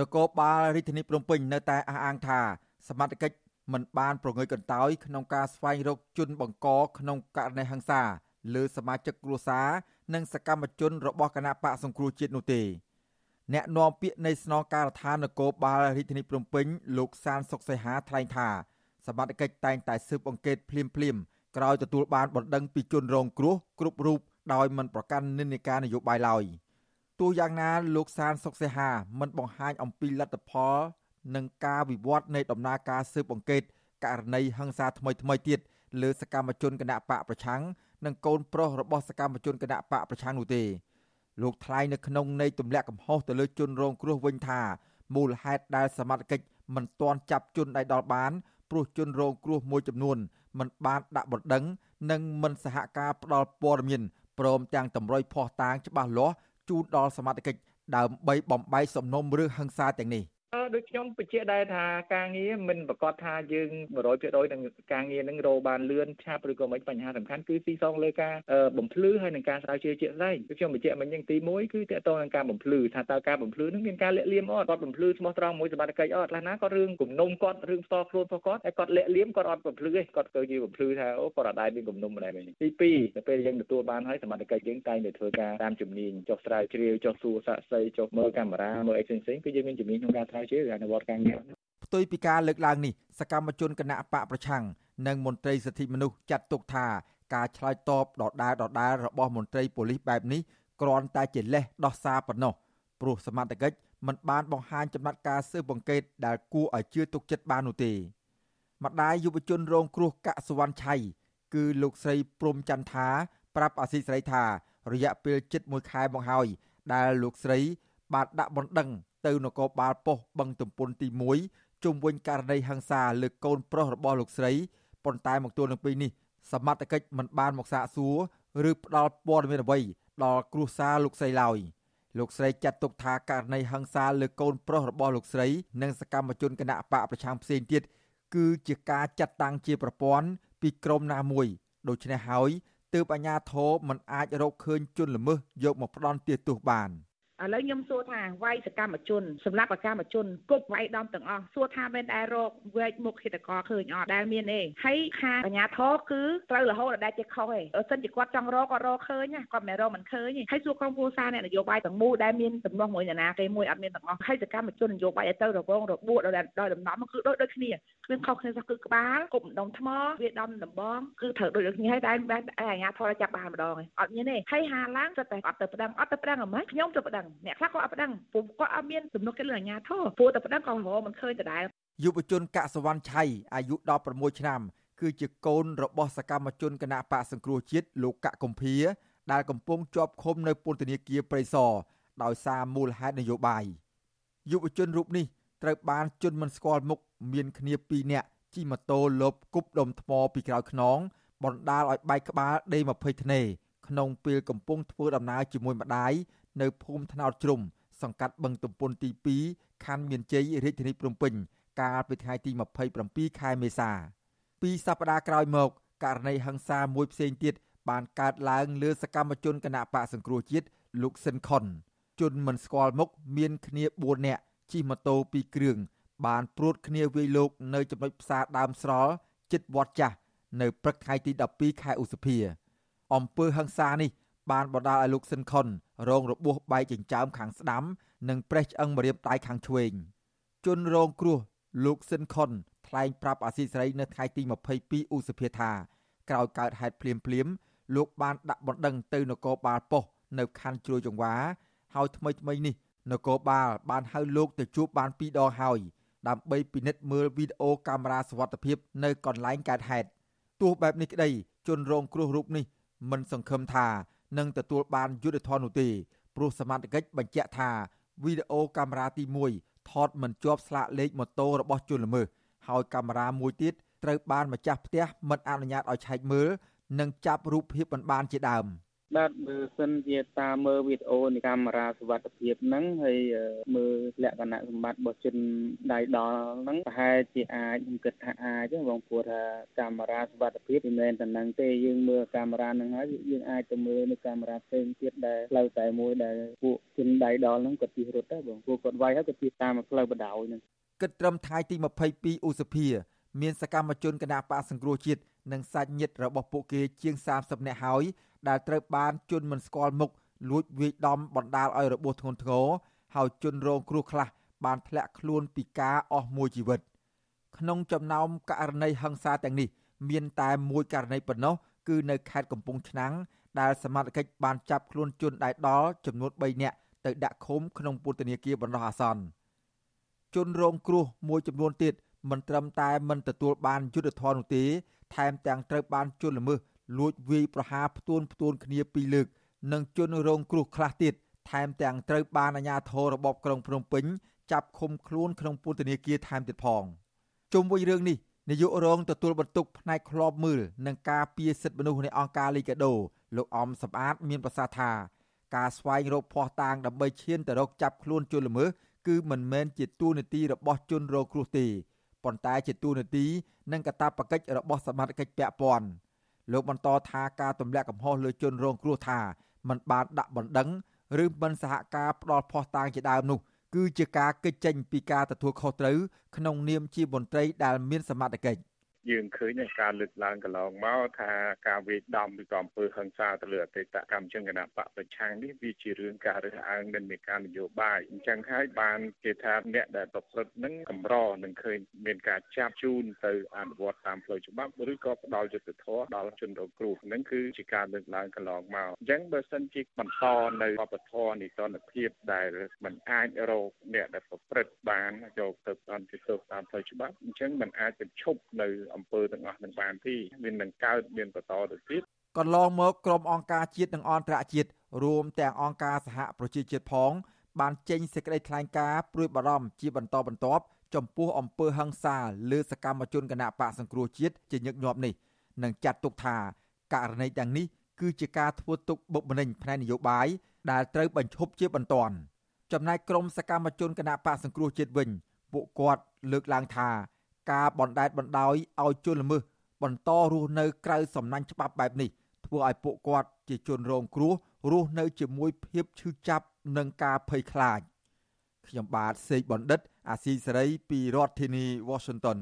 នគរបាលរាជធានីភ្នំពេញនៅតែអះអាងថាសមត្ថកិច្ចមិនបានប្រងើយកន្តើយក្នុងការស្វែងរកជនបង្កក្នុងករណីហិង្សាលើសមាជិកគ្រួសារនិងសកម្មជនរបស់គណៈបកសង្គ្រោះជាតិនោះទេអ្នកនាំពាក្យនៃស្នងការដ្ឋាននគរបាលរាជធានីភ្នំពេញលោកសានសុកសីហាថ្លែងថាសមត្ថកិច្ចតែងតែស៊ើបអង្កេតភ្លាមភ្លាមក្រោយទទួលបានបណ្ដឹងពីជនរងគ្រោះគ្រប់រូបដោយមិនប្រកាន់និន្នាការនយោបាយឡើយ ទោះយ៉ាងណាលោកសានសុកសីហាមិនបង្ហាញអំពីលទ្ធផល និងការវិវត្តនៃដំណើរការស៊ើបអង្កេតករណីហិង្សាថ្មីថ្មីទៀតលើសកម្មជនគណៈបកប្រឆាំងនិងកូនប្រុសរបស់សកម្មជនគណៈបកប្រឆាំងនោះទេលោកថ្លែងនៅក្នុងនៃទម្លាក់កំហុសទៅលើជនរងគ្រោះវិញថាមូលហេតុដែលសមត្ថកិច្ចមិនទាន់ចាប់ជនដែលដល់បានព្រោះជនរងគ្រោះមួយចំនួនមិនបានដាក់បណ្ដឹង និងមិនសហការផ្ដល់ព័ត៌មានព្រមទាំងតម្រុយភ័ស្តុតាងច្បាស់លាស់ ជូនដល់សមត្ថកិច្ចដើម្បីបំបីសំណុំរឿងហិង្សាទាំងនេះដូចខ្ញុំបញ្ជាក់ដែរថាការងារមិនប្រកាសថាយើង100%នឹងការងារនឹងរកបានលឿនឆាប់ឬក៏មិនបញ្ហាសំខាន់គឺទីសងលើការបំភ្លឺហើយនឹងការស្រាវជ្រាវជាក់ស្ដែងខ្ញុំបញ្ជាក់មិញយ៉ាងទី1គឺតកតងនឹងការបំភ្លឺថាតើការបំភ្លឺនឹងមានការលាក់លៀមអត់គាត់បំភ្លឺស្មោះត្រង់មួយសមត្ថកិច្ចអត់ខ្លះណាគាត់រឿងគំនុំគាត់រឿងផ្ទាល់ខ្លួនរបស់គាត់ហើយគាត់លាក់លៀមគាត់អត់បំភ្លឺទេគាត់គឺជាបំភ្លឺថាអូគាត់អត់ដែរមានគំនុំម្ដែរវិញទី2ទៅពេលយើងទទួលបានហើយសមត្ថកិច្ចយើងតែងតែធ្វើការតាមជំនាញចុះស្រាវជ្រាវចុះសួរសាកសីចុះមើលកាមេរ៉ាមើលអីផ្សេងៗគឺយើងមានជំនាញក្នុងការស្រាវជ្រាវអនុវត្តការងារផ្ទុយពីការលើកឡើងនេះសកម្មជនគណៈបកប្រឆាំងនិងមន្ត្រីសិទ្ធិមនុស្សចាត់ទុកថាការឆ្លើយតបដដែលដដែលរបស់មន្ត្រីប៉ូលីសបែបនេះគ្រាន់តែជាលេសដោះសារប៉ុណ្ណោះព្រោះសមត្ថកិច្ចមិនបានបង្ហាញចំណាត់ការស៊ើបអង្កេតដែលគួរឲ្យជឿទុកចិត្តបាននោះទេម្ដាយយុវជនរងគ្រោះកាក់សវណ្ណឆៃគឺលោកស្រីព្រំចន្ទថាប្រាប់អាស៊ីសេរីថារយៈពេលជិត1ខែមកហើយដែលលោកស្រីបានដាក់បណ្ដឹង ទៅនគរបាលប៉ុស្តិ៍បឹងទំពុនទី1ជុំវិញករណីហិង្សាលើកូនប្រុសរបស់លោកស្រីប៉ុន្តែមកទល់នឹងពេលនេះសមត្ថកិច្ចមិនបានមកសាកសួរឬផ្ដល់ព័ត៌មានអ្វីដល់គ្រួសារលោកស្រីឡើយលោកស្រីចាត់ទុកថាករណីហិង្សាលើកូនប្រុសរបស់លោកស្រី និងសកម្មជនគណៈបកប្រឆាំងផ្សេងទៀតគឺជាការចាត់តាំងជាប្រព័ន្ធពីក្រុមណាមួយដូច្នេះហើយទើបអាជ្ញាធរមិនអាចរកឃើញជនល្មើសយកមកផ្ដន់ទោសបាន។ ឥឡូវខ្ញុំសួរថាវាយសកម្មជនសម្រាប់អកម្មជនគប់វាយដំទាំងអស់សួរថាមែនដែររកវែកមុខហេតុករឃើញអត់ដែលមានទេហើយខាងអាជ្ញាធរគឺត្រូវរហូតដល់ជាខុសទេបើសិនជាគាត់ចង់រកគាត់រកឃើញគាត់មិនរកមិនឃើញទេហើយសួរក្រុមគ្រួសារអ្នកនយោបាយទាំងមូលដែលមានទំនាស់មួយអ្នកណាគេមួយអត់មានទាំងអស់ហើយសកម្មជននយោបាយឲ្យទៅរវងរបួសដល់ដល់ដំណំគឺដូចដូចគ្នាគ្មានខុសគ្នាសោះគឺក្បាលគប់ដុំថ្មវាដំដំបងគឺត្រូវដូចគ្នាហើយតែអាជ្ញាធរចាប់បានម្ដងអត់មានទេហើយហាឡើងទៅតែអត់ទៅប្តឹងអត់ទៅប្តឹងអ្ហ្មងខ្ញុំទៅប្តឹងអ្នកខ្លះក៏អត់ប្តឹងព្រោះគាត់អត់មានទំនុកចិត្តលើអាជ្ញាធរព្រោះតែប្តឹងក៏រកមិនឃើញដដែលយុវជនកសវណ្ណឆៃអាយុ16ឆ្នាំ គឺជាកូនរបស់សកម្មជនគណៈបកសង្គ្រោះជាតិលោកកកកំភៀដែលកំពុងជាប់ឃុំនៅពន្ធនាគារព្រៃសរដោយសារមូលហេតុនយោបាយយុវជនរូបនេះត្រូវបានជន់មិនស្គាល់មុខមានគ្នា2នាក់ជិះម៉ូតូលបគប់ដុំថ្មពីក្រោយខ្នងបណ្ដាលឲ្យបែកក្បាលដេ20ធ្នេក្នុងពេលកំពុងធ្វើដំណើរជាមួយម្ដាយ នៅភូមិថ្នោតជ្រុំសង្កាត់បឹងទំពុនទី2ខណ្ឌមានជ័យរាជធានីភ្នំពេញកាលពីថ្ងៃទី27ខែមេសាពីសប្តាហ៍ក្រោយមកករណីហិង្សាមួយផ្សេងទៀតបានកើតឡើងលើសកម្មជនគណៈបកសង្គ្រោះជាតិលោកស៊ិនខុនជនមិនស្គាល់មុខមានគ្នា4នាក់ជិះម៉ូតូ2គ្រឿងបានព្រួតគ្នាវាយលោកនៅចំណុចផ្សារដើមស្រល់ជិតវត្តចាស់នៅព្រឹកថ្ងៃទី12ខែឧសភាអំពើហិង្សានេះបានបណ្ដាលឲ្យលោកស៊ិនខុន រងរបួសបែកចិញ្ចើមខាងស្ដាំ និងប្រេះឆ្អឹងម្រាមដៃខាងឆ្វេងជនរងគ្រោះលោកស៊ិនខុនថ្លែងប្រាប់អាស៊ីសេរីនៅថ្ងៃទី22ឧសភាថាក្រោយកើតហេតុភ្លាមភ្លាមលោកបានដាក់បណ្ដឹងទៅនគរបាលប៉ុស្តិ៍នៅខណ្ឌជ្រោយចង្វាហើយថ្មីថ្មីនេះនគរបាលបានហៅលោកទៅជួបបានពីរដងហើយដើម្បីពិនិត្យមើលវីដេអូកាមេរ៉ាសវត្ថិភាពនៅកន្លែងកើតហេតុទោះបែបនេះក្តីជនរងគ្រោះរូបនេះមិនសង្ឃឹមថា នឹងទទួលបានយុត្តិធម៌នោះទេព្រោះសមត្ថកិច្ចបញ្ជាក់ថាវីដេអូកាមេរ៉ាទី1ថតមិនជាប់ស្លាកលេខម៉ូតូរបស់ជនល្មើសហើយកាមេរ៉ាមួយទៀតត្រូវបានម្ចាស់ផ្ទះមិនអនុញ្ញាតឲ្យឆែកមើលនិងចាប់រូបភាពមិនបានជាដើម បាទបើសិនជាតាមមើលវីដេអូនៃកាមេរ៉ាសុវត្ថិភាពហ្នឹងហើយមើលលក្ខណៈសម្បត្តិរបស់ជនដៃដល់ហ្នឹងប្រហែលជាអាចខ្ញុំគិតថាអាចបងព្រោះថាកាមេរ៉ាសុវត្ថិភាពមិនមែនតែហ្នឹងទេយើងមើលកាមេរ៉ាហ្នឹងហើយយើងអាចទៅមើលនៅកាមេរ៉ាផ្សេងទៀតដែលផ្លូវតែមួយដែលពួកជនដៃដល់ហ្នឹងគាត់ជិះរត់ដែរបងពួកគាត់វាយហើយគាត់ជិះតាមផ្លូវបដ ாய் ហ្នឹងគិតត្រឹមថ្ងៃទី22ឧសភាមានសកម្មជនគណៈបកសង្គ្រោះជាតិនិងសាច់ញាតិរបស់ពួកគេជាង30នាក់ហើយ ដែលត្រូវបានជន់មិនស្គាល់មុខលួចវាយដំបណ្ដាលឲ្យរបួសធ្ងន់ធ្ងរហើយជន់រងគ្រោះខ្លះបានធ្លាក់ខ្លួនពីការអស់មួយជីវិត ក្នុងចំណោមករណីហិង្សាទាំងនេះ មានតែមួយករណីប៉ុណ្ណោះគឺនៅខេត្តកំពង់ឆ្នាំងដែលសមត្ថកិច្ចបានចាប់ខ្លួនជនដែលដល់ចំនួន3នាក់ទៅដាក់ឃុំក្នុងពន្ធនាគារបណ្ដោះអាសន្នជនរងគ្រោះមួយចំនួនទៀតមិនត្រឹមតែមិនទទួលបានយុត្តិធម៌នោះទេថែមទាំងត្រូវបានជន់ល្មើស លួចវាយប្រហារផ្ទួនផ្ទួនគ្នាពីរលើក និងជនរងគ្រោះខ្លះទៀតថែមទាំងត្រូវបានអាជ្ញាធររបបក្រុងភ្នំពេញចាប់ឃុំខ្លួនក្នុងពន្ធនាគារថែមទៀតផងជុំវិញរឿងនេះនាយករងទទួលបន្ទុកផ្នែកឃ្លាំមើលនិងការពារសិទ្ធិមនុស្សនៃអង្គការលីកាដូលោកអំសំអាតមានប្រសាសន៍ថាការស្វែងរកភ័ស្តុតាងដើម្បីឈានទៅរកចាប់ខ្លួនជនល្មើសគឺមិនមែនជាទួនាទីរបស់ជនរងគ្រោះទេប៉ុន្តែជាទួនាទីនិងកាតព្វកិច្ចរបស់សមាជិកពាក់ព័ន្ធ លោកបន្តថាការទម្លាក់កំហុសលើជនរងគ្រោះថាมันបានដាក់បណ្ដឹងឬមិនសហការផ្ដល់ភ័ស្តុតាងជាដើមនោះ គឺជាការកិច្ចចេញពីការទទួលខុសត្រូវក្នុងនាមជាមន្ត្រីដែលមានសមត្ថកិច្ច។ យើងឃើញការលើកឡើងកន្លងមកថាការវាយដំឬក៏អំពើហិង្សាទៅលើអតីតកម្មជនគណៈបកប្រឆាំងនេះវាជារឿងការរើសអើងនិន្នាការនយោបាយអញ្ចឹងហើយបានគេថាអ្នកដែលប្រព្រឹត្តនឹងកម្រនឹងឃើញមានការចាប់ជូនទៅអនុវត្តតាមផ្លូវច្បាប់ឬក៏ផ្ដល់យុត្តិធម៌ដល់ជនរងគ្រោះនឹងគឺជាការលើកឡើងកន្លងមកអញ្ចឹងបើសិនជាបន្តនៅវប្បធម៌នីតិរដ្ឋភាពដែលมันអាចរកអ្នកដែលប្រព្រឹត្តបានយកទៅអន្តរជាតិតាមផ្លូវច្បាប់អញ្ចឹងมันអាចបញ្ឈប់នៅ អំពើទាំងអស់នឹងបានទេវានឹងកើតមានបន្តទៅទៀតកន្លងមកក្រុមអង្គការជាតិនិងអន្តរជាតិរួមទាំងអង្គការសហប្រជាជាតិផង បានចេញសេចក្តីថ្លែងការណ៍ព្រួយបារម្ភជាបន្តបន្ទាប់ចំពោះអំពើហិង្សាលើសកម្មជនគណៈបកសង្គ្រោះជាតិជាញឹកញាប់នេះនិងចាត់ទុកថាករណីទាំងនេះគឺជាការធ្វើទុកបុកម្នេញផ្នែកនយោបាយដែលត្រូវបញ្ឈប់ជាបន្ទាន់ចំណែកក្រុមសកម្មជនគណៈបកសង្គ្រោះជាតិវិញ ពួកគាត់លើកឡើងថា ការបណ្តែតបណ្តោយឲ្យជនល្មើសបន្តរស់នៅក្រៅសំណាញ់ច្បាប់បែបនេះធ្វើឲ្យពួកគាត់ជាជនរងគ្រោះរស់នៅជាមួយភាពឈឺចាប់និងការភ័យខ្លាចខ្ញុំបាទសេកបណ្ឌិត អាស៊ីសេរីពីរដ្ឋធានី Washington